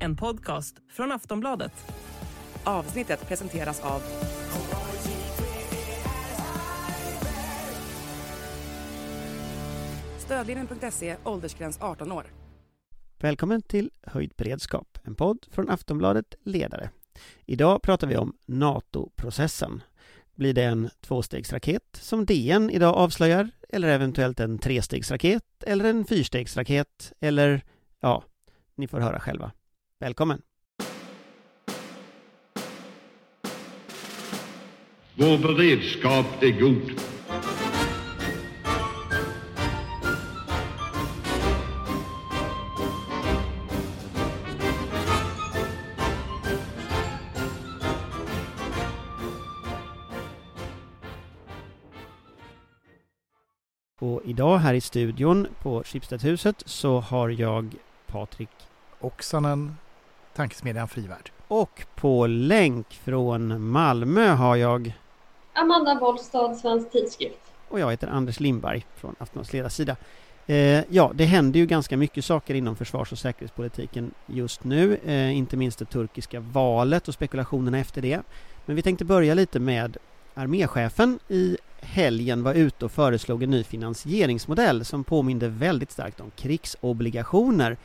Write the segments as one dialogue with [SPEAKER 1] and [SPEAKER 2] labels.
[SPEAKER 1] En podcast från Aftonbladet.
[SPEAKER 2] Avsnittet presenteras av Stödlinjen.se, åldersgräns 18 år.
[SPEAKER 3] Välkommen till Höjd beredskap, en podd från Aftonbladet Ledare. Idag pratar vi om NATO-processen. Blir det en tvåstegsraket som DN idag avslöjar eller eventuellt en trestegsraket eller en fyrstegsraket eller ja, ni får höra själva. Välkommen!
[SPEAKER 4] Vår beredskap är god.
[SPEAKER 3] Idag här i studion på Schibstedhuset så har jag Patrik
[SPEAKER 5] Oksanen, Tankesmedjan Frivärd.
[SPEAKER 3] och på länk från Malmö har jag
[SPEAKER 6] Amanda Wollstad, Svensk Tidskrift.
[SPEAKER 3] och jag heter Anders Lindberg från Aftonbladets ledarsida. Eh, ja, det händer ju ganska mycket saker inom försvars och säkerhetspolitiken just nu, eh, inte minst det turkiska valet och spekulationerna efter det. Men vi tänkte börja lite med arméchefen i helgen var ute och föreslog en ny finansieringsmodell som påminde väldigt starkt om krigsobligationer.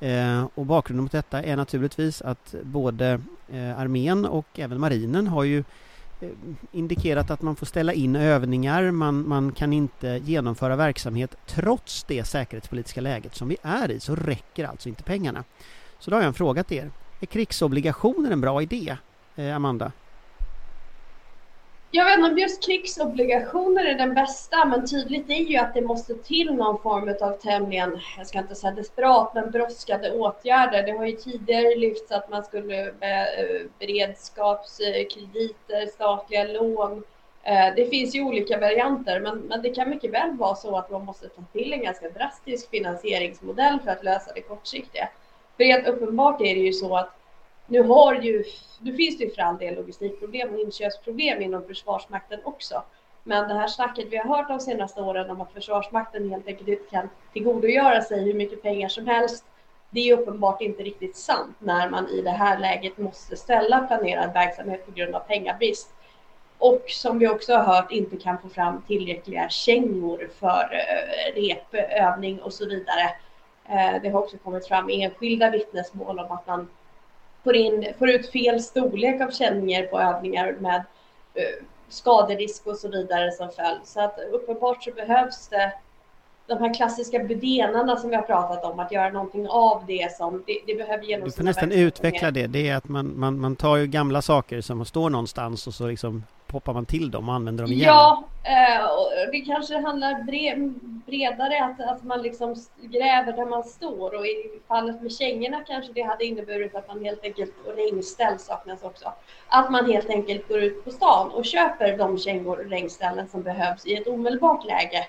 [SPEAKER 3] Eh, och bakgrunden mot detta är naturligtvis att både eh, armén och även marinen har ju eh, indikerat att man får ställa in övningar, man, man kan inte genomföra verksamhet trots det säkerhetspolitiska läget som vi är i, så räcker alltså inte pengarna. Så då har jag en fråga till er. Är krigsobligationer en bra idé, eh, Amanda?
[SPEAKER 6] Jag vet inte om just krigsobligationer är den bästa, men tydligt är ju att det måste till någon form av tämligen, jag ska inte säga desperat, men brådskande åtgärder. Det har ju tidigare lyfts att man skulle med beredskapskrediter, statliga lån. Eh, det finns ju olika varianter, men, men det kan mycket väl vara så att man måste ta till en ganska drastisk finansieringsmodell för att lösa det kortsiktiga. För helt uppenbart är det ju så att nu har ju, nu finns det ju för all del logistikproblem och inköpsproblem inom Försvarsmakten också. Men det här snacket vi har hört de senaste åren om att Försvarsmakten helt enkelt inte kan tillgodogöra sig hur mycket pengar som helst. Det är uppenbart inte riktigt sant när man i det här läget måste ställa planerad verksamhet på grund av pengabrist. Och som vi också har hört inte kan få fram tillräckliga kängor för eh, repövning och så vidare. Eh, det har också kommit fram enskilda vittnesmål om att man får, in, får ut fel storlek av känningar på övningar med eh, skaderisk och så vidare som följd. Så att uppenbart så behövs det de här klassiska bedenarna som vi har pratat om, att göra någonting av det som det, det behöver
[SPEAKER 3] Du
[SPEAKER 6] genomsyra
[SPEAKER 3] får nästan utveckla det. Det är att man, man, man tar ju gamla saker som står någonstans och så liksom poppar man till dem och använder dem igen.
[SPEAKER 6] Ja, eh, det kanske handlar bre, bredare att, att man liksom gräver där man står och i fallet med kängorna kanske det hade inneburit att man helt enkelt, och regnställ saknas också, att man helt enkelt går ut på stan och köper de kängor och regnställen som behövs i ett omedelbart läge.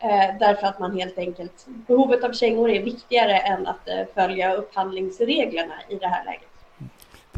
[SPEAKER 6] Eh, därför att man helt enkelt, behovet av kängor är viktigare än att eh, följa upphandlingsreglerna i det här läget.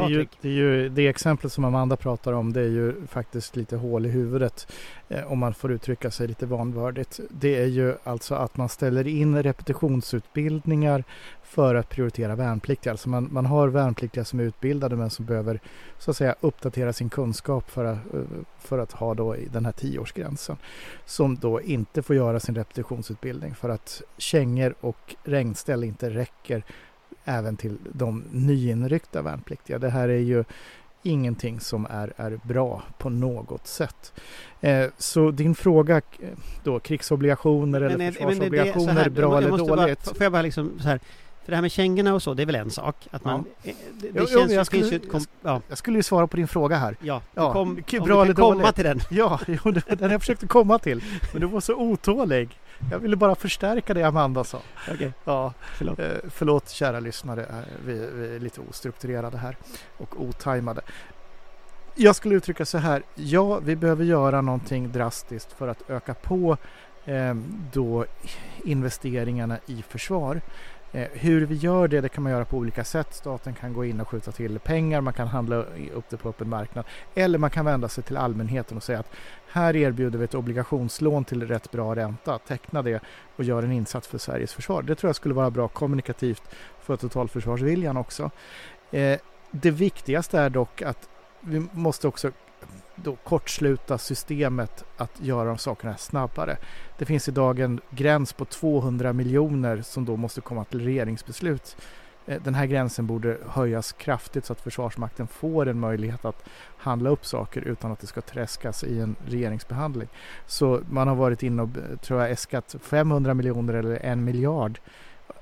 [SPEAKER 5] Det, är ju,
[SPEAKER 3] Patrik?
[SPEAKER 5] det, är ju, det exempel som Amanda pratar om det är ju faktiskt lite hål i huvudet eh, om man får uttrycka sig lite vanvördigt. Det är ju alltså att man ställer in repetitionsutbildningar för att prioritera värnpliktiga. Alltså man, man har värnpliktiga som är utbildade men som behöver så att säga uppdatera sin kunskap för att, eh, för att ha då i den här tioårsgränsen. Som då inte får göra sin repetitionsutbildning för att kängor och regnställ inte räcker även till de nyinryckta värnpliktiga. Det här är ju ingenting som är, är bra på något sätt. Eh, så din fråga eh, då, krigsobligationer eller
[SPEAKER 3] Men är- men det-
[SPEAKER 5] försvarsobligationer,
[SPEAKER 3] här,
[SPEAKER 5] bra eller dåligt?
[SPEAKER 3] Bara, får jag bara liksom så här, för det här med kängorna och så, det är väl en sak? Att man, eh, det, det
[SPEAKER 5] Jo,
[SPEAKER 3] känns ju,
[SPEAKER 5] jag
[SPEAKER 3] ju
[SPEAKER 5] skulle-
[SPEAKER 3] ett kom, ja,
[SPEAKER 5] Jag skulle ju svara på din fråga här.
[SPEAKER 3] ja,
[SPEAKER 5] Ja,
[SPEAKER 3] du kom, om
[SPEAKER 5] bra
[SPEAKER 3] du
[SPEAKER 5] eller
[SPEAKER 3] kan komma till den.
[SPEAKER 5] Ja, jo, den jag försökte komma till. Men du var så otålig. Jag ville bara förstärka det Amanda sa.
[SPEAKER 3] Okej,
[SPEAKER 5] Ja,
[SPEAKER 3] förlåt.
[SPEAKER 5] Eh, förlåt kära lyssnare, eh, vi, vi är lite ostrukturerade här och otajmade. Jag skulle uttrycka så här, ja vi behöver göra någonting drastiskt för att öka på Eh, då investeringarna i försvar. Eh, hur vi gör det, det kan man göra på olika sätt. Staten kan gå in och skjuta till pengar, man kan handla upp det på öppen marknad. Eller man kan vända sig till allmänheten och säga att här erbjuder vi ett obligationslån till rätt bra ränta. Teckna det och gör en insats för Sveriges försvar. Det tror jag skulle vara bra kommunikativt för totalförsvarsviljan också. Eh, det viktigaste är dock att vi måste också då kortsluta systemet att göra de sakerna snabbare. Det finns idag en gräns på 200 miljoner som då måste komma till regeringsbeslut. Eh, den här gränsen borde höjas kraftigt så att Försvarsmakten får en möjlighet att handla upp saker utan att det ska träskas i en regeringsbehandling. Så man har varit inne och eh, tror jag äskat 500 miljoner eller en miljard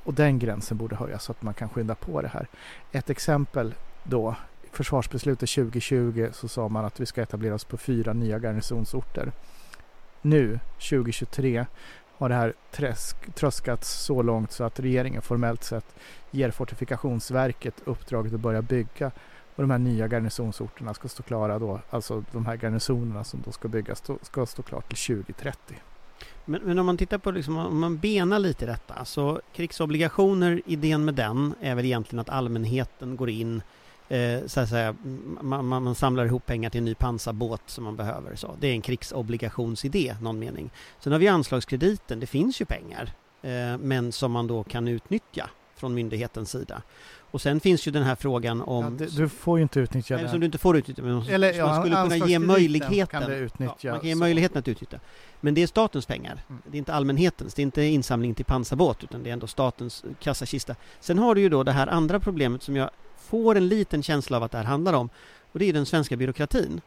[SPEAKER 5] och den gränsen borde höjas så att man kan skynda på det här. Ett exempel då försvarsbeslutet 2020 så sa man att vi ska etablera oss på fyra nya garnisonsorter. Nu, 2023, har det här träsk, tröskats så långt så att regeringen formellt sett ger Fortifikationsverket uppdraget att börja bygga och de här nya garnisonsorterna ska stå klara då, alltså de här garnisonerna som då ska byggas ska stå klart till 2030.
[SPEAKER 3] Men, men, om man tittar på, liksom, om man benar lite i detta, så krigsobligationer, idén med den är väl egentligen att allmänheten går in eh, så att säga, man, man, samlar ihop pengar till en ny pansarbåt som man behöver. Så. Det är en krigsobligationsidé, någon mening. Sen har vi anslagskrediten, det finns ju pengar, eh, men som man då kan utnyttja från myndighetens sida. Och sen finns ju den här frågan om... Ja,
[SPEAKER 5] det, du får ju inte utnyttja
[SPEAKER 3] det. Som du inte får utnyttja, men Eller, man skulle kunna ge möjligheten. Kan utnyttja, ja, man kan ge så. möjligheten att utnyttja. Men det är statens pengar. Mm. Det är inte allmänhetens. Det är inte insamling till pansarbåt, utan det är ändå statens kassakista. Sen har du ju då det här andra problemet som jag får en liten känsla av att det här handlar om och det är den svenska byråkratin.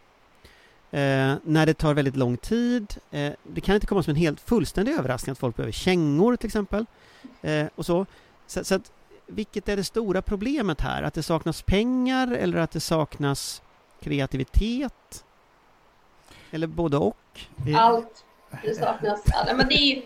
[SPEAKER 3] Eh, när det tar väldigt lång tid. Eh, det kan inte komma som en helt fullständig överraskning att folk behöver kängor till exempel. Eh, och så. Så, så att, vilket är det stora problemet här? Att det saknas pengar eller att det saknas kreativitet? Eller både och?
[SPEAKER 6] Allt. Det saknas. Ja, men det är ju,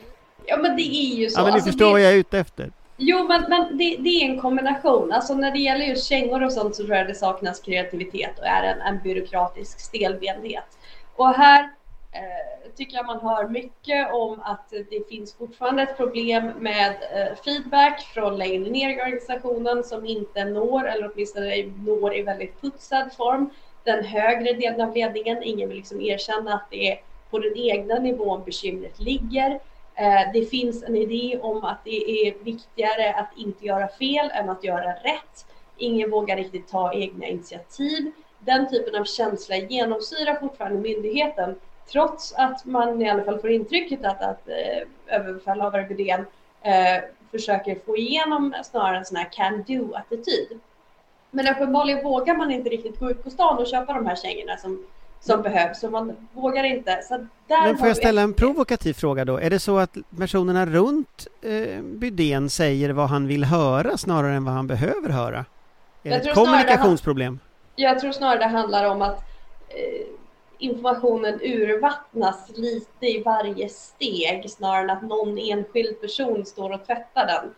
[SPEAKER 6] ja, men det är ju så.
[SPEAKER 3] Ja, men ni alltså, förstår det... vad jag är ute efter.
[SPEAKER 6] Jo, men, men det, det, är en kombination. Alltså när det gäller just kängor och sånt så tror jag det saknas kreativitet och är en, en byråkratisk stelbenthet. Och här eh, tycker jag man hör mycket om att det finns fortfarande ett problem med eh, feedback från längre ner i organisationen som inte når, eller åtminstone når i väldigt putsad form, den högre delen av ledningen. Ingen vill liksom erkänna att det är på den egna nivån bekymret ligger. Eh, det finns en idé om att det är viktigare att inte göra fel än att göra rätt. Ingen vågar riktigt ta egna initiativ. Den typen av känsla genomsyrar fortfarande myndigheten trots att man i alla fall får intrycket att, att eh, överbefälhavare Bydén eh, försöker få igenom snarare en sån här can do-attityd. Men uppenbarligen vågar man inte riktigt gå ut på stan och köpa de här kängorna som som behövs och man vågar inte. Så där
[SPEAKER 3] Men får jag ställa en provokativ fråga då? Är det så att personerna runt eh, Bydén säger vad han vill höra snarare än vad han behöver höra? Är det ett kommunikationsproblem?
[SPEAKER 6] jag tror snarare det handlar om att eh, informationen urvattnas lite i varje steg snarare än att någon enskild person står och tvättar den.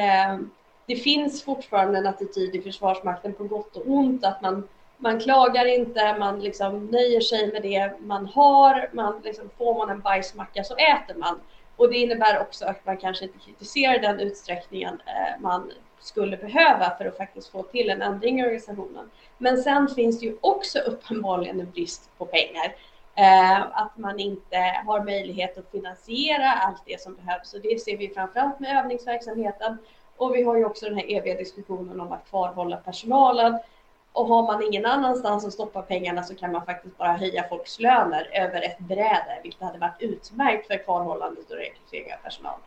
[SPEAKER 6] Eh, det finns fortfarande en attityd i Försvarsmakten på gott och ont att man man klagar inte, man liksom nöjer sig med det man har. Man liksom, får man en bajsmacka så äter man. Och det innebär också att man kanske inte kritiserar den utsträckningen eh, man skulle behöva för att faktiskt få till en ändring i organisationen. Men sen finns det ju också uppenbarligen en brist på pengar. Eh, att man inte har möjlighet att finansiera allt det som behövs. Och det ser vi framförallt med övningsverksamheten. Och vi har ju också den här eviga diskussionen om att kvarhålla personalen. Och har man ingen annanstans att stoppa pengarna så kan man faktiskt bara höja folks löner över ett bräde, vilket hade varit utmärkt för kvarhållandet och rekrytering av personal.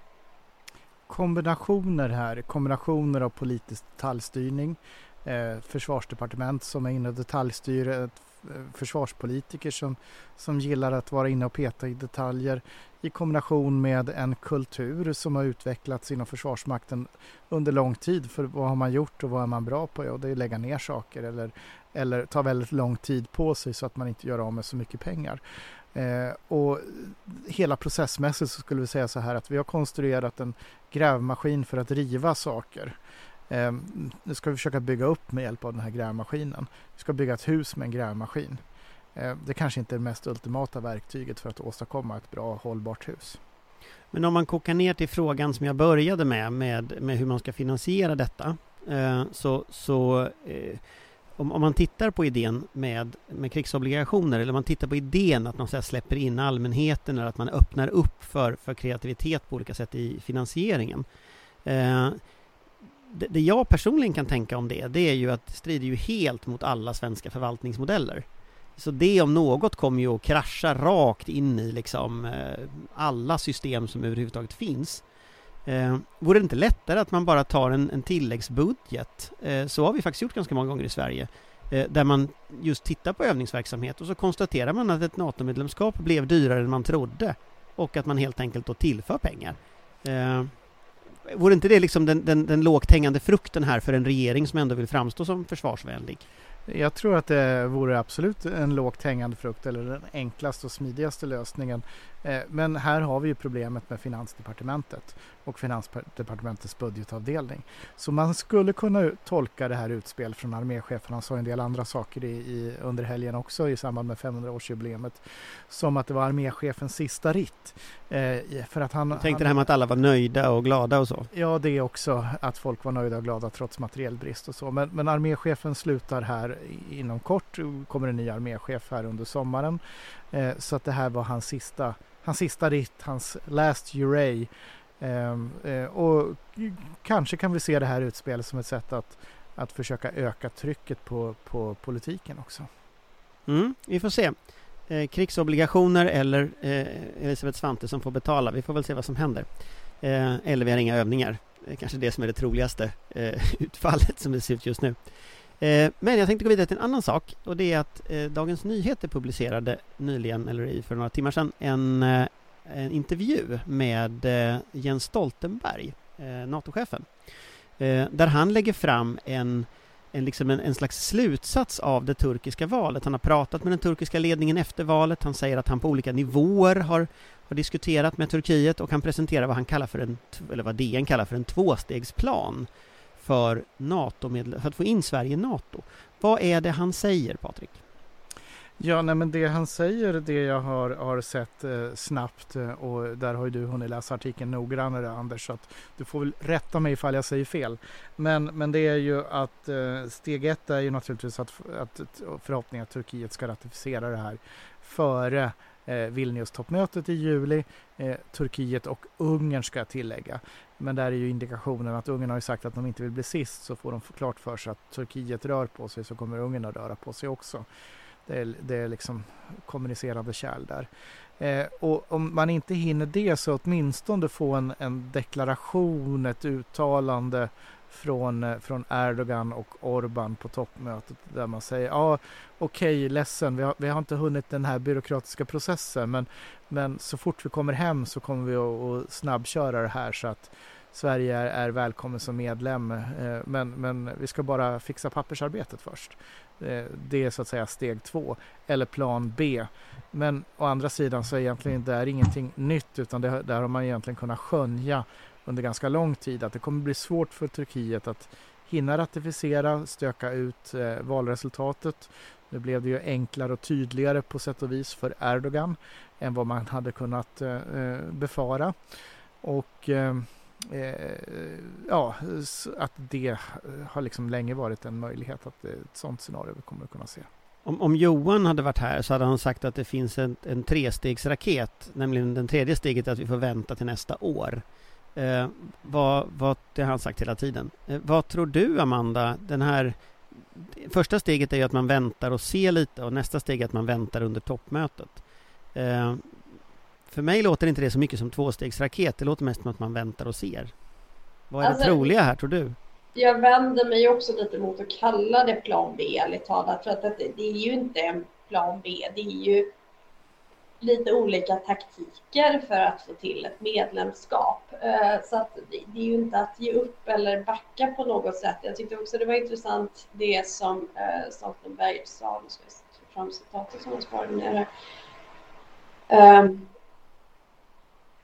[SPEAKER 5] Kombinationer här, kombinationer av politisk detaljstyrning, eh, försvarsdepartement som är inne och detaljstyr, eh, eh, försvarspolitiker som, som gillar att vara inne och peta i detaljer i kombination med en kultur som har utvecklats inom Försvarsmakten under lång tid. För vad har man gjort och vad är man bra på? Ja, det är att lägga ner saker eller, eller ta väldigt lång tid på sig så att man inte gör av med så mycket pengar. Eh, och hela processmässigt så skulle vi säga så här att vi har konstruerat en grävmaskin för att riva saker. Eh, nu ska vi försöka bygga upp med hjälp av den här grävmaskinen. Vi ska bygga ett hus med en grävmaskin. Eh, det kanske inte är det mest ultimata verktyget för att åstadkomma ett bra hållbart hus.
[SPEAKER 3] Men om man kokar ner till frågan som jag började med, med, med hur man ska finansiera detta, eh, så, så eh, om, om, man tittar på idén med, med krigsobligationer, eller om man tittar på idén att man så släpper in allmänheten, eller att man öppnar upp för, för kreativitet på olika sätt i finansieringen. Eh, det, det jag personligen kan tänka om det, det är ju att det strider ju helt mot alla svenska förvaltningsmodeller. Så det om något kommer ju att krascha rakt in i liksom eh, alla system som överhuvudtaget finns. Eh, vore det inte lättare att man bara tar en, en tilläggsbudget? Eh, så har vi faktiskt gjort ganska många gånger i Sverige. Eh, där man just tittar på övningsverksamhet och så konstaterar man att ett NATO-medlemskap blev dyrare än man trodde. Och att man helt enkelt då tillför pengar. Eh, vore inte det liksom den, den, den lågt hängande frukten här för en regering som ändå vill framstå som försvarsvänlig?
[SPEAKER 5] Jag tror att det vore absolut en lågt hängande frukt eller den enklaste och smidigaste lösningen. Eh, men här har vi ju problemet med Finansdepartementet och Finansdepartementets budgetavdelning. Så man skulle kunna tolka det här utspel från arméchefen, han sa en del andra saker i, i, under helgen också i samband med 500-årsjubileet, som att det var arméchefens sista ritt.
[SPEAKER 3] Eh, för att han, tänkte han, det här med att alla var nöjda och glada och så?
[SPEAKER 5] Ja, det också, att folk var nöjda och glada trots materiellbrist och så. Men, men arméchefen slutar här inom kort, kommer en ny arméchef här under sommaren. Eh, så att det här var hans sista, hans sista ritt, hans last Uray. Ehm, eh, och kanske kan vi se det här utspelet som ett sätt att, att försöka öka trycket på, på politiken också.
[SPEAKER 3] Mm, vi får se. Eh, krigsobligationer eller eh, Elisabeth Svante som får betala. Vi får väl se vad som händer. Eh, eller vi har inga övningar. Det är kanske det som är det troligaste eh, utfallet som det ser ut just nu. Eh, men jag tänkte gå vidare till en annan sak och det är att eh, Dagens Nyheter publicerade nyligen, eller för några timmar sedan, en, eh, en intervju med Jens Stoltenberg, NATO-chefen, där han lägger fram en en, liksom en, en, slags slutsats av det turkiska valet. Han har pratat med den turkiska ledningen efter valet. Han säger att han på olika nivåer har, har diskuterat med Turkiet och han presenterar vad han kallar för en, eller vad DN kallar för en tvåstegsplan för, NATO för att få in Sverige i NATO. Vad är det han säger, Patrik?
[SPEAKER 5] Ja, nej, men det han säger, det jag har, har sett eh, snabbt eh, och där har ju du hunnit läsa artikeln noggrannare Anders, så att du får väl rätta mig ifall jag säger fel. Men, men det är ju att eh, steg ett är ju naturligtvis att, att förhoppningen att Turkiet ska ratificera det här före Eh, Vilnius-toppmötet i juli. Eh, Turkiet och Ungern ska jag tillägga. Men där är ju indikationen att Ungern har ju sagt att de inte vill bli sist så får de klart för sig att Turkiet rör på sig så kommer Ungern att röra på sig också. Det är, det är liksom kommunicerande kärl där. Eh, och om man inte hinner det så åtminstone få en, en deklaration, ett uttalande från, eh, från Erdogan och Orban på toppmötet där man säger ja okej okay, ledsen vi har, vi har inte hunnit den här byråkratiska processen men, men så fort vi kommer hem så kommer vi att, att snabbköra det här så att Sverige är, är välkommen som medlem eh, men, men vi ska bara fixa pappersarbetet först. Eh, det är så att säga steg två eller plan B. Men å andra sidan så är egentligen det är ingenting nytt utan det, där har man egentligen kunnat skönja under ganska lång tid att det kommer bli svårt för Turkiet att hinna ratificera, stöka ut eh, valresultatet. Nu blev det ju enklare och tydligare på sätt och vis för Erdogan än vad man hade kunnat eh, eh befara. Och eh, eh ja, att det eh, har liksom länge varit en möjlighet att ett sådant scenario vi kommer att kunna se.
[SPEAKER 3] Om, om, Johan hade varit här så hade han sagt att det finns en, en trestegsraket, nämligen den tredje steget är att vi får vänta till nästa år. Eh, vad, vad, det har han sagt hela tiden. Eh, vad tror du, Amanda? Den här, första steget är ju att man väntar och ser lite och nästa steg är att man väntar under toppmötet. Eh, för mig låter inte det så mycket som tvåstegsraket. Det låter mest som att man väntar och ser. Vad är alltså, det troliga här, tror du?
[SPEAKER 6] Jag vänder mig också lite mot att kalla det plan B, ärligt talat. För att det, det är ju inte en plan B. Det är ju lite olika taktiker för att få till ett medlemskap. Eh, så att det är ju inte att ge upp eller backa på något sätt. Jag tyckte också det var intressant det som eh, Stoltenberg sa, nu ska jag ta fram citatet som jag sparade ner här. Ehm,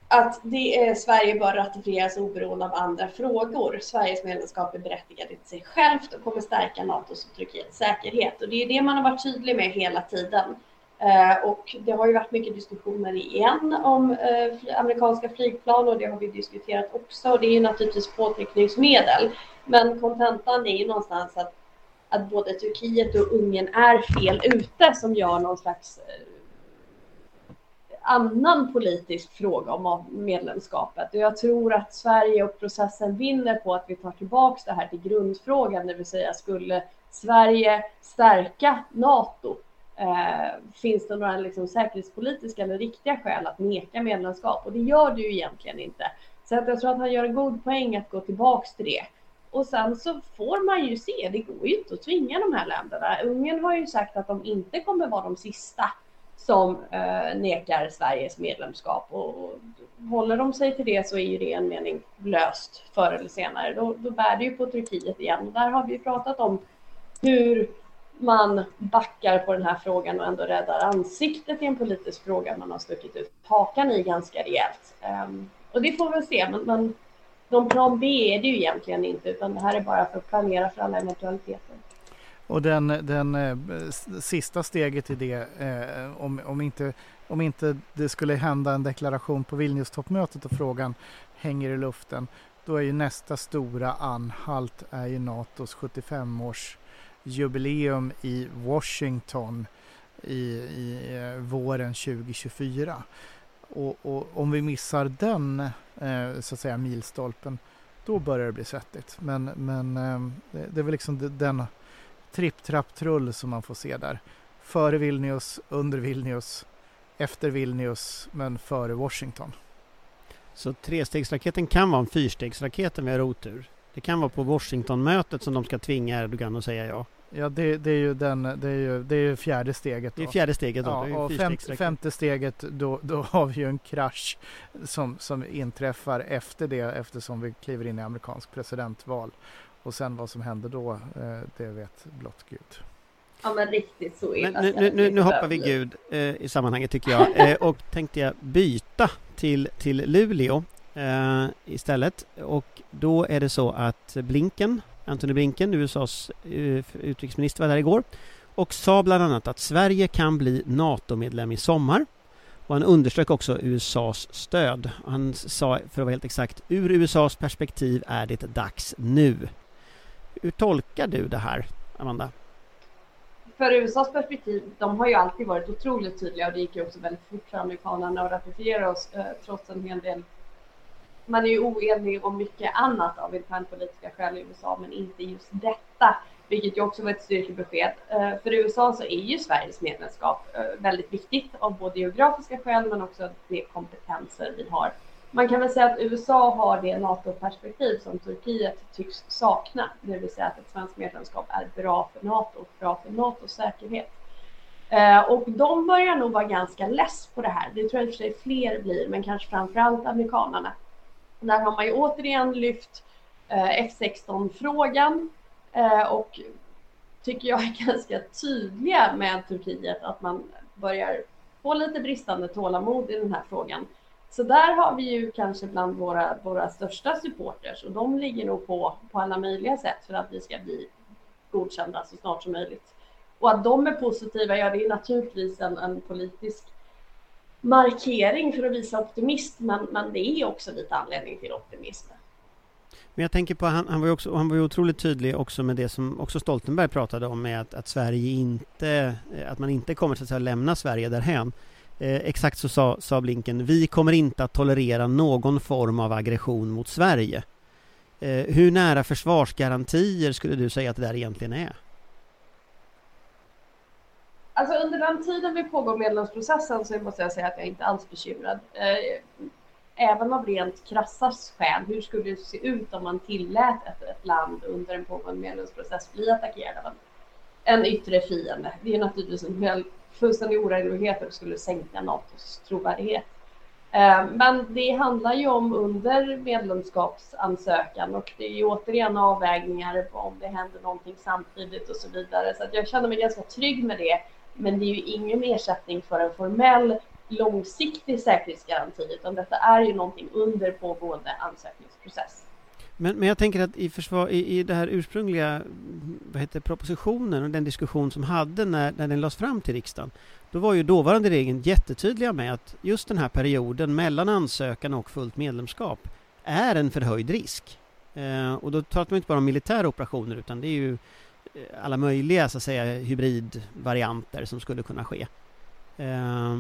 [SPEAKER 6] att det är, Sverige bör ratificeras oberoende av andra frågor. Sveriges medlemskap är berättigat i sig självt och kommer stärka NATOs och Turkiets säkerhet. Och det är ju det man har varit tydlig med hela tiden. Eh, och det har ju varit mycket diskussioner igen om eh, amerikanska flygplan och det har vi diskuterat också. Och det är ju naturligtvis påtryckningsmedel. Men kontentan är ju någonstans att, att både Turkiet och Ungern är fel ute som gör någon slags eh, annan politisk fråga om medlemskapet. Och jag tror att Sverige och processen vinner på att vi tar tillbaks det här till grundfrågan, det vill säga skulle Sverige stärka NATO? Eh, finns det några liksom, säkerhetspolitiska eller riktiga skäl att neka medlemskap? Och det gör det ju egentligen inte. Så att jag tror att han gör en god poäng att gå tillbaks till det. Och sen så får man ju se, det går ju inte att tvinga de här länderna. Ungern har ju sagt att de inte kommer vara de sista som eh, nekar Sveriges medlemskap. Och, och håller de sig till det så är ju det en mening löst förr eller senare. Då, då bär det ju på Turkiet igen. Och där har vi pratat om hur man backar på den här frågan och ändå räddar ansiktet i en politisk fråga man har stuckit ut hakan i ganska rejält. Ehm, och det får vi se, men, men någon plan B är det ju egentligen inte, utan det här är bara för att planera för alla eventualiteter.
[SPEAKER 5] Och den, den eh, sista steget i det, eh, om, om, inte, om inte det skulle hända en deklaration på Vilnius-toppmötet och frågan hänger i luften, då är ju nästa stora anhalt är ju Natos 75-års jubileum i Washington i, i eh, våren 2024. Och, och, om vi missar den eh, så att säga milstolpen, då börjar det bli svettigt. Men, men eh, det, det är väl liksom den tripp, trapp, trull som man får se där. Före Vilnius, under Vilnius, efter Vilnius, men före Washington.
[SPEAKER 3] Så trestegsraketen kan vara en fyrstegsraket om vi har otur? Det kan vara på Washingtonmötet som de ska tvinga Erdogan att säga ja?
[SPEAKER 5] Ja, det, det, är ju den, det är ju, det är fjärde steget.
[SPEAKER 3] Då. Det är fjärde steget då.
[SPEAKER 5] Ja, och fem, femte steget då, då har vi ju en krasch som, som inträffar efter det eftersom vi kliver in i amerikansk presidentval. Och sen vad som händer då, eh, det vet blott Gud.
[SPEAKER 6] Ja men riktigt så illa
[SPEAKER 3] men nu, nu, nu hoppar vi Gud eh, i sammanhanget tycker jag eh, och tänkte jag byta till, till Luleå eh, istället och då är det så att Blinken, Antony Blinken, USAs eh, utrikesminister var där igår och sa bland annat att Sverige kan bli NATO-medlem i sommar och han underströk också USAs stöd. Han sa, för att vara helt exakt, ur USAs perspektiv är det dags nu. Hur tolkar du det här, Amanda?
[SPEAKER 6] För USAs perspektiv, de har ju alltid varit otroligt tydliga och det gick ju också väldigt fort för amerikanerna att ratificera oss eh, trots en hel del man är ju oenig om mycket annat av internpolitiska skäl i USA, men inte just detta, vilket ju också var ett styrkebesked. Eh, för USA så är ju Sveriges medlemskap eh, väldigt viktigt av både geografiska skäl, men också de kompetenser vi har man kan väl säga att USA har det NATO-perspektiv som Turkiet tycks sakna, det vill säga att ett svenskt medlemskap är bra för NATO och bra för NATOs säkerhet. Eh, och de börjar nog vara ganska less på det här. Det tror jag i och för sig fler blir, men kanske framförallt amerikanerna. Där har man ju återigen lyft eh, F16-frågan eh, och tycker jag är ganska tydliga med Turkiet att man börjar få lite bristande tålamod i den här frågan. Så där har vi ju kanske bland våra, våra största supporters och de ligger nog på, på alla möjliga sätt för att vi ska bli godkända så snart som möjligt. Och att de är positiva, ja det är naturligtvis en, en politisk markering för att visa optimism, men, men det är också lite anledning till optimism.
[SPEAKER 3] Men jag tänker på, han, han var ju också, han var ju otroligt tydlig också med det som också Stoltenberg pratade om med att, att Sverige inte, eh, att man inte kommer så att säga, lämna Sverige därhän. Eh, exakt så sa, sa Blinken, vi kommer inte att tolerera någon form av aggression mot Sverige. Eh, hur nära försvarsgarantier skulle du säga att det där egentligen är?
[SPEAKER 6] Alltså under den tiden vi pågår medlemsprocessen så måste jag säga att jag inte alls bekymrad. Eh, även av rent krassa skäl, hur skulle det se ut om man tillät ett, ett land under en pågående medlemsprocess bli attackerad av en, yttre fiende? Det är naturligtvis en fullständig orimlighet att det skulle sänka NATOs trovärdighet. Eh, men det handlar ju om under medlemskapsansökan och det är ju återigen avvägningar på om det händer någonting samtidigt och så vidare. Så att jag känner mig ganska trygg med det. Men det är ju ingen ersättning för en formell långsiktig säkerhetsgaranti utan detta är ju någonting under pågående ansökningsprocess.
[SPEAKER 3] Men, men jag tänker att i, försvar, i, i det här ursprungliga vad heter, propositionen och den diskussion som hade när, när den lades fram till riksdagen då var ju dåvarande regeringen jättetydliga med att just den här perioden mellan ansökan och fullt medlemskap är en förhöjd risk. Eh, och då pratar man inte bara om militära operationer utan det är ju alla möjliga så att säga hybridvarianter som skulle kunna ske. Eh,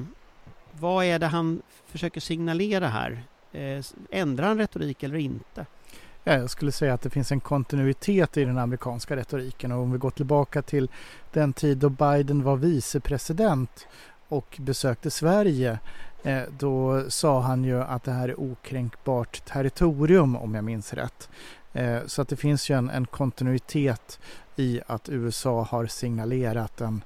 [SPEAKER 3] vad är det han försöker signalera här? Eh, ändrar han retorik eller inte?
[SPEAKER 5] Ja, jag skulle säga att det finns en kontinuitet i den amerikanska retoriken och om vi går tillbaka till den tid då Biden var vicepresident och besökte Sverige eh, då sa han ju att det här är okränkbart territorium om jag minns rätt. Eh, så att det finns ju en, en kontinuitet i att USA har signalerat en,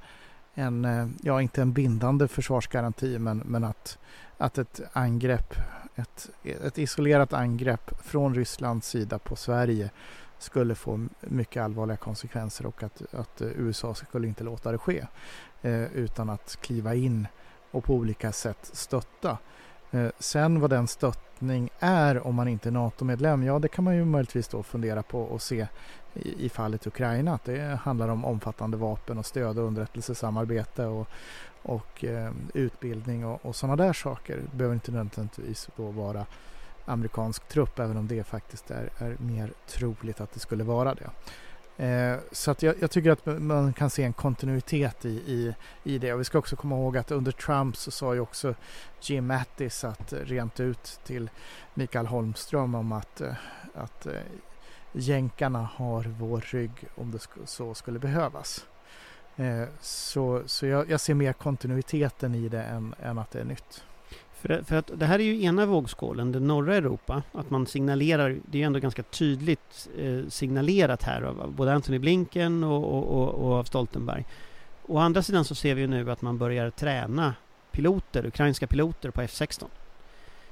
[SPEAKER 5] en, eh, ja inte en bindande försvarsgaranti men, men att, att ett angrepp ett, ett isolerat angrepp från Rysslands sida på Sverige skulle få mycket allvarliga konsekvenser och att, att eh, USA skulle inte låta det ske eh, utan att kliva in och på olika sätt stötta. Eh, sen vad den stöttning är om man inte är NATO-medlem, ja det kan man ju möjligtvis då fundera på och se i, i fallet Ukraina att det handlar om omfattande vapen och stöd och underrättelsesamarbete och, och eh, utbildning och, och sådana där saker. Det behöver inte nödvändigtvis då vara amerikansk trupp även om det faktiskt är, är mer troligt att det skulle vara det. Eh, så att jag, jag, tycker att man kan se en kontinuitet i, i, i det. Och vi ska också komma ihåg att under Trump så sa ju också Jim Mattis att eh, rent ut till Mikael Holmström om att, eh, att eh, jänkarna har vår rygg om det så skulle behövas. Eh, så så jag, jag, ser mer kontinuiteten i det än, än att det är nytt.
[SPEAKER 3] För, för, att det här är ju ena vågskålen, det norra Europa, att man signalerar, det är ju ändå ganska tydligt eh, signalerat här av både Anthony Blinken och, och, och, och, av Stoltenberg. Å andra sidan så ser vi ju nu att man börjar träna piloter, ukrainska piloter på F16.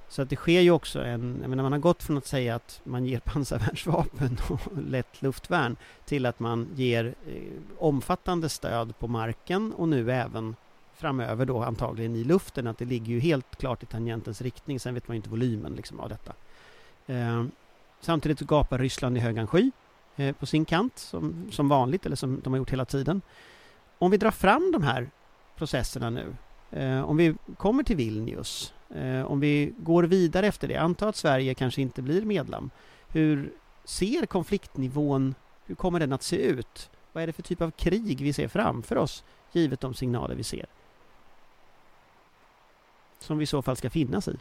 [SPEAKER 3] Så att det sker ju också en, jag menar man har gått från att säga att man ger pansarvärnsvapen och lätt luftvärn till att man ger eh, omfattande stöd på marken och nu även framöver då antagligen i luften att det ligger ju helt klart i tangentens riktning, sen vet man ju inte volymen liksom av detta. Eh, samtidigt gapar Ryssland i högan sky eh, på sin kant som, som vanligt eller som de har gjort hela tiden. Om vi drar fram de här processerna nu, eh, om vi kommer till Vilnius Eh, om vi går vidare efter det, anta att Sverige kanske inte blir medlem. Hur ser konfliktnivån, hur kommer den att se ut? Vad är det för typ av krig vi ser framför oss, givet de signaler vi ser? Som vi i så fall ska finnas i.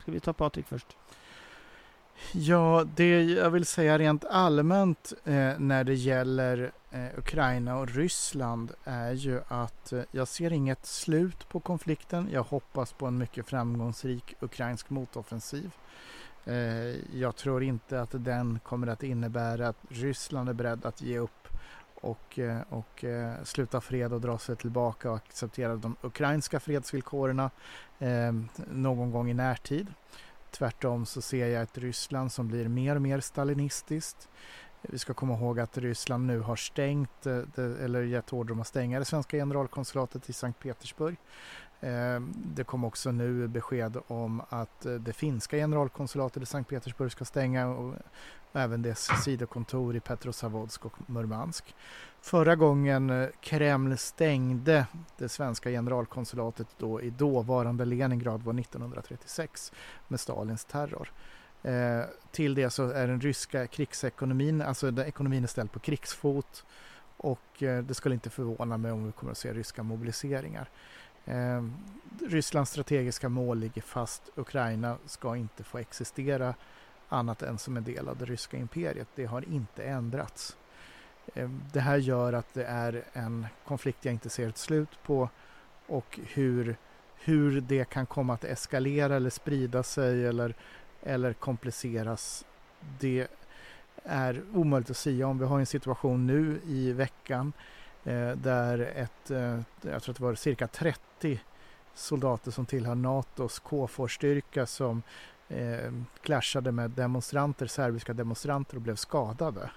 [SPEAKER 3] Ska vi ta Patrik först?
[SPEAKER 5] Ja, det jag vill säga rent allmänt eh, när det gäller eh, Ukraina och Ryssland är ju att eh, jag ser inget slut på konflikten. Jag hoppas på en mycket framgångsrik ukrainsk motoffensiv. Eh, jag tror inte att den kommer att innebära att Ryssland är beredd att ge upp och, eh, och eh, sluta fred och dra sig tillbaka och acceptera de ukrainska fredsvillkoren eh, någon gång i närtid. Tvärtom så ser jag ett Ryssland som blir mer och mer stalinistiskt. Vi ska komma ihåg att Ryssland nu har stängt eller gett order om att stänga det svenska generalkonsulatet i Sankt Petersburg. Det kom också nu besked om att det finska generalkonsulatet i Sankt Petersburg ska stänga och även dess sidokontor i Petrozavodsk och Murmansk. Förra gången eh, Kreml stängde det svenska generalkonsulatet då i dåvarande Leningrad var 1936 med Stalins terror. Eh, till det så är den ryska krigsekonomin, alltså den ekonomin är ställd på krigsfot och eh, det skulle inte förvåna mig om vi kommer att se ryska mobiliseringar. Eh, Rysslands strategiska mål ligger fast. Ukraina ska inte få existera annat än som en del av det ryska imperiet. Det har inte ändrats. Ehm, det här gör att det är en konflikt jag inte ser ett slut på och hur, hur det kan komma att eskalera eller sprida sig eller, eller kompliceras det är omöjligt att säga om. Vi har en situation nu i veckan eh, där ett, eh, jag tror att det var cirka 30 soldater som tillhör NATOs KFOR-styrka som eh, clashade med demonstranter, serbiska demonstranter och blev skadade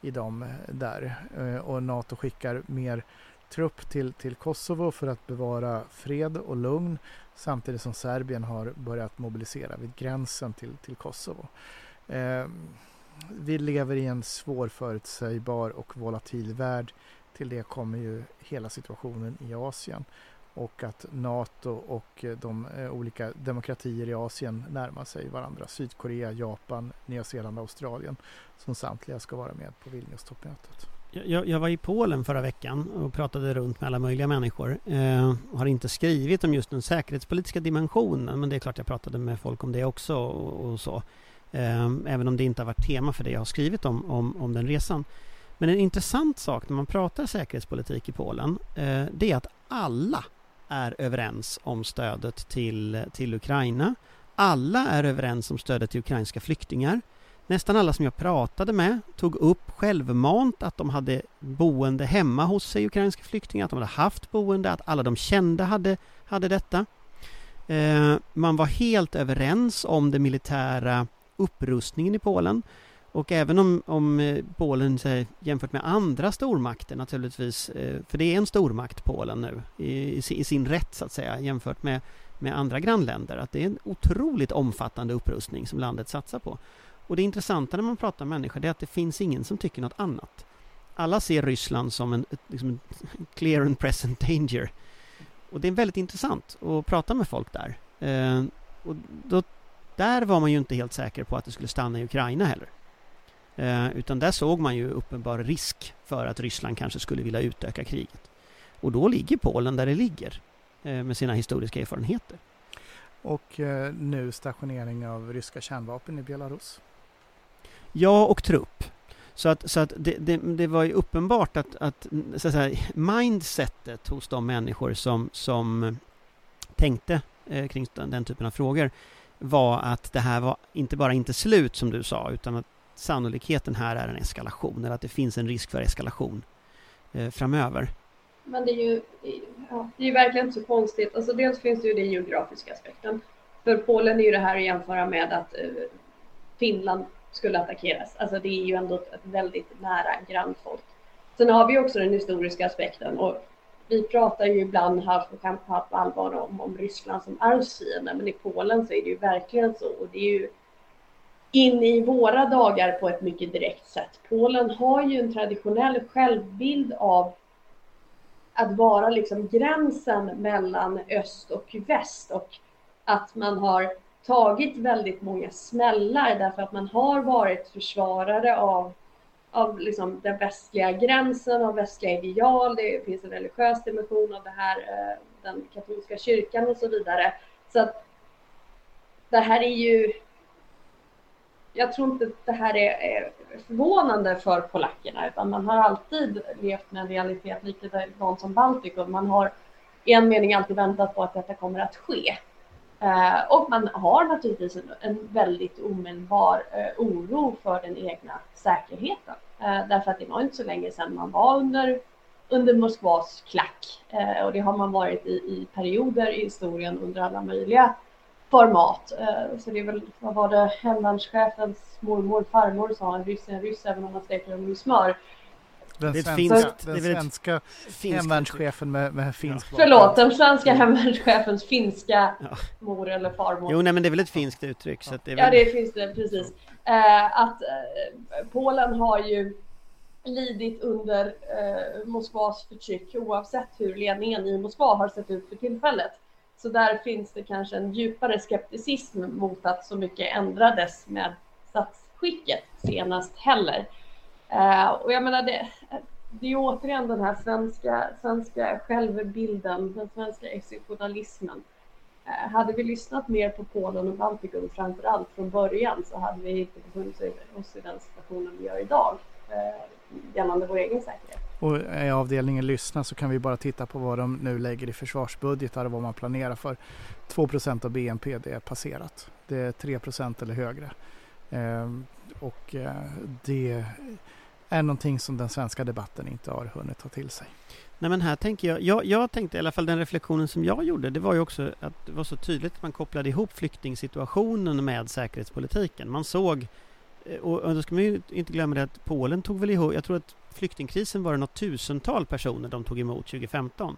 [SPEAKER 5] i dem eh, där. Eh, och NATO skickar mer trupp till, till Kosovo för att bevara fred och lugn samtidigt som Serbien har börjat mobilisera vid gränsen till, till Kosovo. Eh, vi lever i en svårförutsägbar och volatil värld. Till det kommer ju hela situationen i Asien och att NATO och eh, de eh, olika demokratier i Asien närmar sig varandra. Sydkorea, Japan, Nya Zeeland, Australien som samtliga ska vara med på Vilnius-toppmötet.
[SPEAKER 3] Jag, jag, var i Polen förra veckan och pratade runt med alla möjliga människor. Eh, har inte skrivit om just den säkerhetspolitiska dimensionen men det är klart jag pratade med folk om det också och, och så. Eh, även om det inte har varit tema för det jag har skrivit om, om, om den resan. Men en intressant sak när man pratar säkerhetspolitik i Polen eh, det är att alla är överens om stödet till, till Ukraina. Alla är överens om stödet till ukrainska flyktingar. Nästan alla som jag pratade med tog upp självmant att de hade boende hemma hos sig, ukrainska flyktingar, att de hade haft boende, att alla de kände hade, hade detta. Eh, man var helt överens om den militära upprustningen i Polen. Och även om, om eh, Polen här, jämfört med andra stormakter naturligtvis, eh, för det är en stormakt Polen nu i, i, sin rätt så att säga jämfört med, med andra grannländer, att det är en otroligt omfattande upprustning som landet satsar på. Och det intressanta när man pratar med människor det är att det finns ingen som tycker något annat. Alla ser Ryssland som en, liksom clear and present danger. Och det är väldigt intressant att prata med folk där. Eh, och då, där var man ju inte helt säker på att det skulle stanna i Ukraina heller. Eh, utan där såg man ju uppenbar risk för att Ryssland kanske skulle vilja utöka kriget. Och då ligger Polen där det ligger eh, med sina historiska erfarenheter.
[SPEAKER 5] Och eh, nu stationering av ryska kärnvapen i Belarus.
[SPEAKER 3] Ja, och trupp. Så att, så att det, det, det var ju uppenbart att, att, så att säga, mindsetet hos de människor som, som tänkte eh, kring den, den typen av frågor var att det här var inte bara inte slut som du sa, utan att sannolikheten här är en eskalation, eller att det finns en risk för eskalation eh, framöver.
[SPEAKER 6] Men det är ju ja, det är verkligen inte så konstigt. Alltså dels finns det ju den geografiska aspekten. För Polen är ju det här att jämföra med att eh, Finland skulle attackeras. Alltså det är ju ändå ett väldigt nära grannfolk. Sen har vi också den historiska aspekten och vi pratar ju ibland halvt på kamp halvt på allvar om, om Ryssland som arvsfiende, men i Polen så är det ju verkligen så och det är ju in i våra dagar på ett mycket direkt sätt. Polen har ju en traditionell självbild av att vara liksom gränsen mellan öst och väst och att man har tagit väldigt många smällar därför att man har varit försvarare av, av liksom den västliga gränsen, av västliga ideal. Det finns en religiös dimension av det här, eh, den katolska kyrkan och så vidare. Så att det här är ju jag tror inte att det här är, förvånande för polackerna utan man har alltid levt med en realitet likadant som Baltikum. Man har i en mening alltid väntat på att detta kommer att ske. Eh, och man har naturligtvis en, en väldigt omedelbar eh, oro för den egna säkerheten. Eh, därför att det var inte så länge sedan man var under, under Moskvas klack. Eh, och det har man varit i, i perioder i historien under alla möjliga format. Eh, så det är väl, vad var det, hemvärnschefens mormor, farmor sa, en ryss är en ryss även om man steker dem i smör.
[SPEAKER 5] Den, det svenska, finskt, den svenska hemvärnschefen med, med finsk
[SPEAKER 6] ja. Förlåt, den svenska hemvärnschefens finska ja. mor eller farmor.
[SPEAKER 3] Jo, nej, men det är väl ett finskt uttryck.
[SPEAKER 6] Ja, så
[SPEAKER 3] det, är
[SPEAKER 6] väl... ja det finns det, precis. Eh, att eh, Polen har ju lidit under eh, Moskvas förtryck oavsett hur ledningen i Moskva har sett ut för tillfället. Så där finns det kanske en djupare skepticism mot att så mycket ändrades med statsskicket senast heller. Eh, och jag menar, det, det är återigen den här svenska, svenska självbilden, den svenska exceptionalismen. Eh, hade vi lyssnat mer på Polen och Baltikum framför allt från början så hade vi inte befunnit oss i den situationen vi gör idag Eh, gällande vår egen säkerhet.
[SPEAKER 5] Och i avdelningen lyssna så kan vi bara titta på vad de nu lägger i försvarsbudgetar och vad man planerar för. 2% av BNP det är passerat. Det är 3% eller högre. Eh, och eh, det är någonting som den svenska debatten inte har hunnit ta till sig.
[SPEAKER 3] Nej men här tänker jag, jag, jag tänkte i alla fall den reflektionen som jag gjorde, det var ju också att det var så tydligt att man kopplade ihop flyktingsituationen med säkerhetspolitiken. Man såg Eh, och, då ska man ju inte glömma det att Polen tog väl ihop, jag tror att flyktingkrisen var det något tusental personer de tog emot 2015.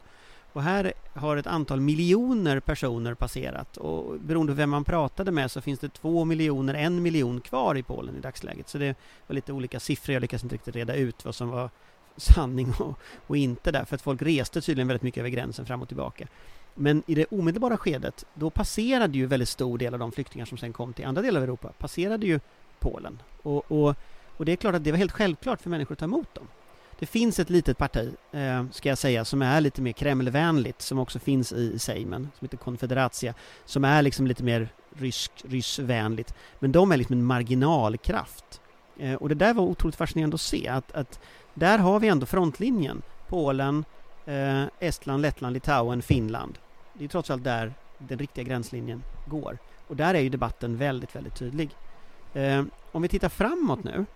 [SPEAKER 3] Och här har ett antal miljoner personer passerat och beroende på vem man pratade med så finns det två miljoner, en miljon kvar i Polen i dagsläget. Så det var lite olika siffror, jag lyckas inte riktigt reda ut vad som var sanning och, och inte där, för att folk reste tydligen väldigt mycket över gränsen fram och tillbaka. Men i det omedelbara skedet, då passerade ju väldigt stor del av de flyktingar som sen kom till andra delar av Europa, passerade ju Polen. Och, och, och det är klart att det var helt självklart för människor att ta emot dem. Det finns ett litet parti, eh, ska jag säga, som är lite mer Kremlvänligt, som också finns i Sejmen, som heter Konfederatia, som är liksom lite mer rysk, ryssvänligt. Men de är liksom en marginalkraft. Eh, och det där var otroligt fascinerande att se, att, att där har vi ändå frontlinjen. Polen, eh, Estland, Lettland, Litauen, Finland. Det är trots allt där den riktiga gränslinjen går. Och där är ju debatten väldigt, väldigt tydlig. Eh, om vi tittar framåt nu,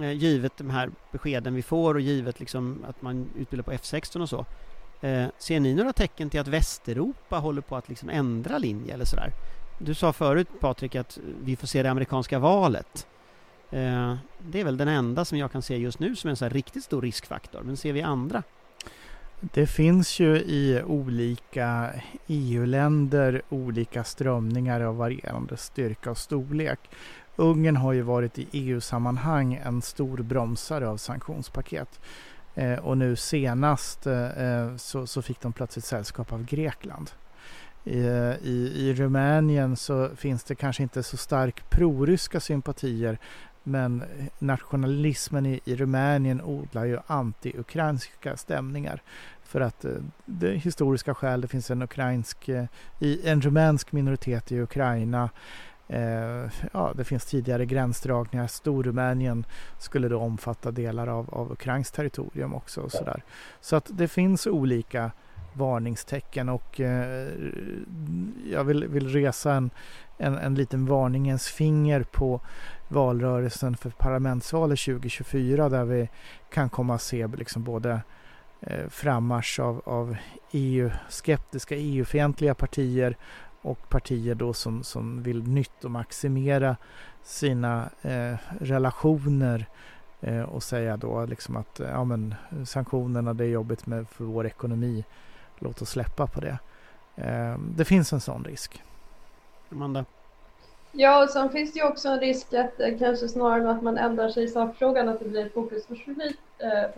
[SPEAKER 3] eh, givet de här beskeden vi får och givet liksom att man utbildar på F16 och så. Eh, ser ni några tecken till att Västeuropa håller på att liksom ändra linje eller sådär? Du sa förut Patrik att vi får se det amerikanska valet. Eh, det är väl den enda som jag kan se just nu som en så riktigt stor riskfaktor, men ser vi andra?
[SPEAKER 5] Det finns ju i olika EU-länder olika strömningar av varierande styrka och storlek. Ungern har ju varit i EU-sammanhang en stor bromsare av sanktionspaket. Eh, och nu senast eh, eh så, så, fick de plötsligt sällskap av Grekland. I, i, I Rumänien så finns det kanske inte så stark proryska sympatier men nationalismen i, i Rumänien odlar ju anti-ukrainska stämningar. För att eh, det historiska skäl, det finns en ukrainsk, en rumänsk minoritet i Ukraina. Eh, ja, det finns tidigare gränsdragningar. Storrumänien skulle då omfatta delar av, av Ukrains territorium också. Och så, där. så att det finns olika varningstecken och eh, jag vill, vill resa en, en, en liten varningens finger på valrörelsen för parlamentsvalet 2024 där vi kan komma att se liksom både eh, frammarsch av, av EU-skeptiska, EU-fientliga partier och partier då som, som vill nytt och maximera sina eh, relationer eh, och säga då liksom att ja, men, sanktionerna det är jobbigt med för vår ekonomi. Låt oss släppa på det. Eh, det finns en sån risk.
[SPEAKER 3] Amanda?
[SPEAKER 6] Ja, och sen finns det ju också en risk att eh, kanske snarare än att man ändrar sig i sakfrågan att det blir fokusförskjutning. Eh,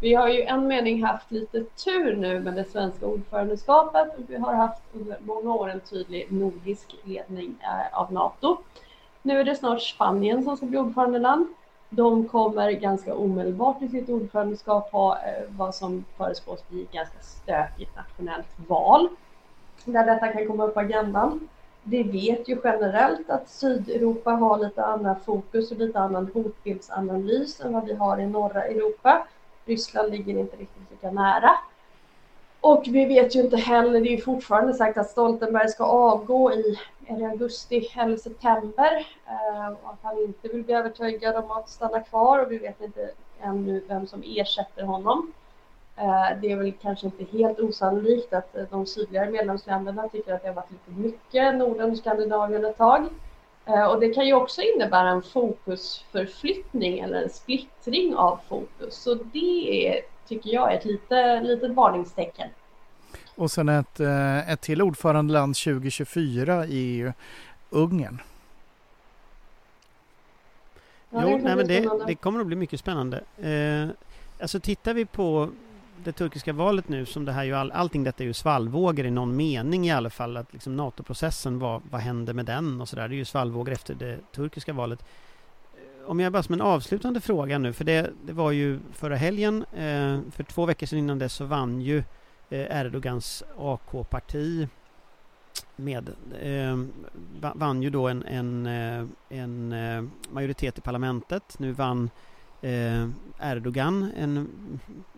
[SPEAKER 6] vi har ju en mening haft lite tur nu med det svenska ordförandeskapet och vi har haft under många år en tydlig nordisk ledning eh, av NATO. Nu är det snart Spanien som ska bli ordförandeland. De kommer ganska omedelbart i sitt ordförandeskap ha eh, vad som förespås bli ett ganska stökigt nationellt val där detta kan komma upp på agendan vi vet ju generellt att Sydeuropa har lite annat fokus och lite annan hotbildsanalys än vad vi har i norra Europa. Ryssland ligger inte riktigt lika nära. Och vi vet ju inte heller, det är ju fortfarande sagt att Stoltenberg ska avgå i är det augusti eller september eh, och att han inte vill bli övertygad om att stanna kvar och vi vet inte ännu vem som ersätter honom. Eh, det är väl kanske inte helt osannolikt att de sydligare medlemsländerna tycker att det har varit lite mycket Norden och Skandinavien ett tag. Eh, och det kan ju också innebära en fokusförflyttning eller en splittring av fokus. Så det är, tycker jag är ett lite, litet varningstecken.
[SPEAKER 5] Och sen ett, ett till ordförandeland 2024 i EU, Ungern.
[SPEAKER 3] Ja, jo, nej, men det, det, kommer att bli mycket spännande. Eh, alltså tittar vi på det turkiska valet nu, som det här ju all, allting detta är ju svallvågor i någon mening i alla fall, att liksom NATO-processen, vad, vad händer med den och sådär, det är ju svallvågor efter det turkiska valet. Eh, om jag bara som en avslutande fråga nu, för det, det var ju förra helgen, eh, för två veckor sedan innan det så vann ju eh, Erdogans AK-parti med, eh, vann ju då en, en, eh, en eh, majoritet i parlamentet. Nu vann eh, Erdogan en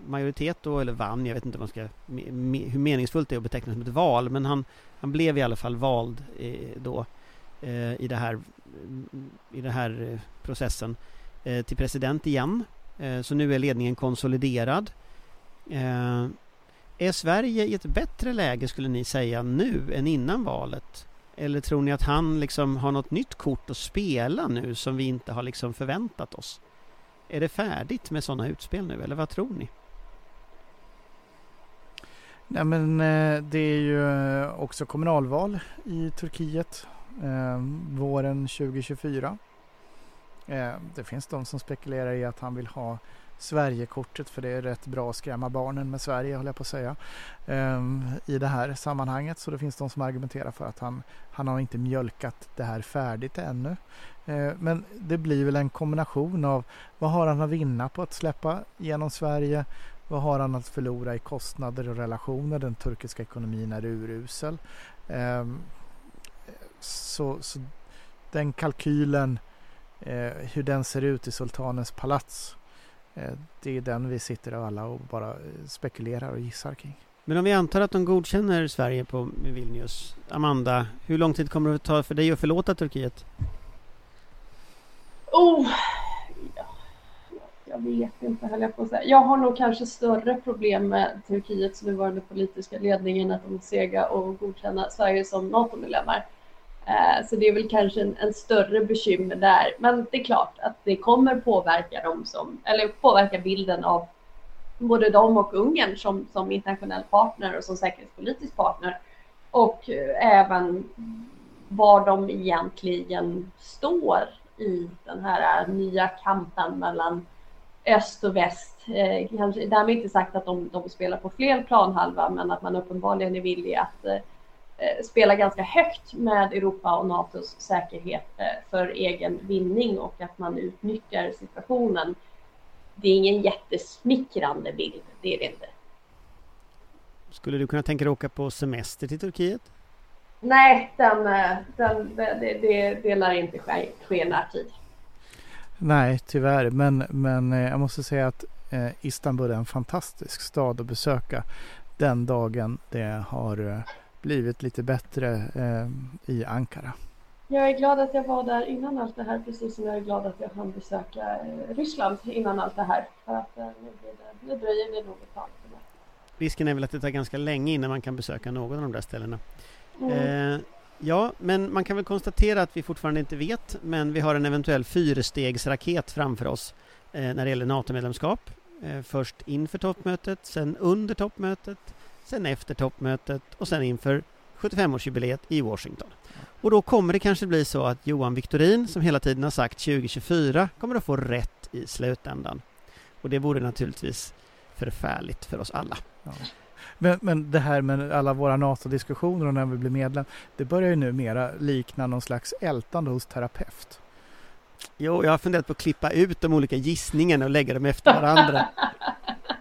[SPEAKER 3] majoritet då, eller vann, jag vet inte man ska, me, hur meningsfullt det är att beteckna som ett val, men han, han blev i alla fall vald eh, då eh, i, det här, i den här eh, processen eh, till president igen. Eh, så nu är ledningen konsoliderad. är Sverige i ett bättre läge skulle ni säga nu än innan valet? Eller tror ni att han liksom har något nytt kort att spela nu som vi inte har liksom förväntat oss? Är det färdigt med sådana utspel nu eller vad tror ni?
[SPEAKER 5] Nej men eh, det är ju eh, också kommunalval i Turkiet eh, våren 2024. Eh, det finns de som spekulerar i att han vill ha Sverigekortet för det är rätt bra att skrämma barnen med Sverige håller jag på att säga ehm, i det här sammanhanget. Så det finns de som argumenterar för att han, han har inte mjölkat det här färdigt ännu. Eh, men det blir väl en kombination av vad har han att vinna på att släppa genom Sverige? Vad har han att förlora i kostnader och relationer? Den turkiska ekonomin är urusel. Ehm, så, så den kalkylen, eh, hur den ser ut i sultanens palats, det är den vi sitter av alla och bara eh, spekulerar och gissar kring.
[SPEAKER 3] Men om vi antar att de godkänner Sverige på Vilnius, Amanda, hur lång tid kommer det att ta för dig att förlåta Turkiet?
[SPEAKER 6] Oh, ja, jag vet inte höll jag på att säga. Jag har nog kanske större problem med Turkiets nuvarande politiska ledning än att de är sega och godkänna Sverige som NATO-medlemmar. Eh, så det är väl kanske en, en, större bekymmer där. Men det är klart att det kommer påverka dem som, eller påverka bilden av både dem och Ungern som, som internationell partner och som säkerhetspolitisk partner. Och eh, även var de egentligen står i den här eh, nya kampen mellan öst och väst. Eh, kanske, därmed inte sagt att de, de spelar på fler planhalva men att man uppenbarligen är villig att Eh, spelar ganska högt med Europa och NATOs säkerhet eh, för egen vinning och att man utnyttjar situationen. Det är ingen jättesmickrande bild, det är det inte.
[SPEAKER 3] Skulle du kunna tänka dig åka på semester till Turkiet?
[SPEAKER 6] Nej, den, eh, den, det, det, det lär inte ske, ske närtid.
[SPEAKER 5] Nej, tyvärr. Men, men jag måste säga att Istanbul är en fantastisk stad att besöka den dagen det har blivit lite bättre eh, i Ankara.
[SPEAKER 6] Jag är glad att jag var där innan allt det här, precis som jag är glad att jag hann besöka eh, Ryssland innan allt det här. För att eh, det, nu dröjer det nog ett tag.
[SPEAKER 3] Risken är väl att det tar ganska länge innan man kan besöka någon av de där ställena. Mm. Eh, ja, men man kan väl konstatera att vi fortfarande inte vet, men vi har en eventuell fyrstegsraket framför oss eh, när det gäller NATO-medlemskap. Eh, först inför toppmötet, sen under toppmötet, sen efter toppmötet och sen inför 75-årsjubileet i Washington. Och då kommer det kanske bli så att Johan Victorin, som hela tiden har sagt 2024, kommer att få rätt i slutändan. Och det vore naturligtvis förfärligt för oss alla. Ja.
[SPEAKER 5] Men, men det här med alla våra NATO-diskussioner och när vi blir medlem, det börjar ju nu mera likna någon slags ältande hos terapeut.
[SPEAKER 3] Jo, jag har funderat på att klippa ut de olika gissningarna och lägga dem efter varandra.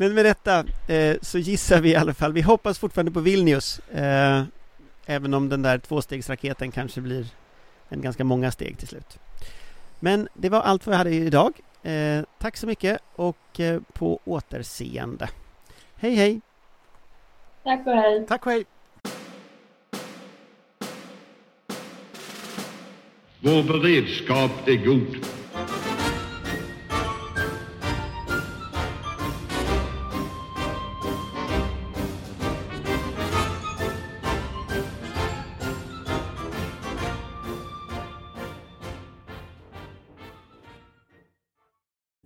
[SPEAKER 3] Men med detta eh, så gissar vi i alla fall, vi hoppas fortfarande på Vilnius. Eh, även om den där tvåstegsraketen kanske blir en ganska många steg till slut. Men det var allt vad vi hade idag. Eh, tack så mycket och eh, på återseende. Hej hej!
[SPEAKER 6] Tack och hej!
[SPEAKER 5] Tack och hej!
[SPEAKER 4] Vår beredskap är god.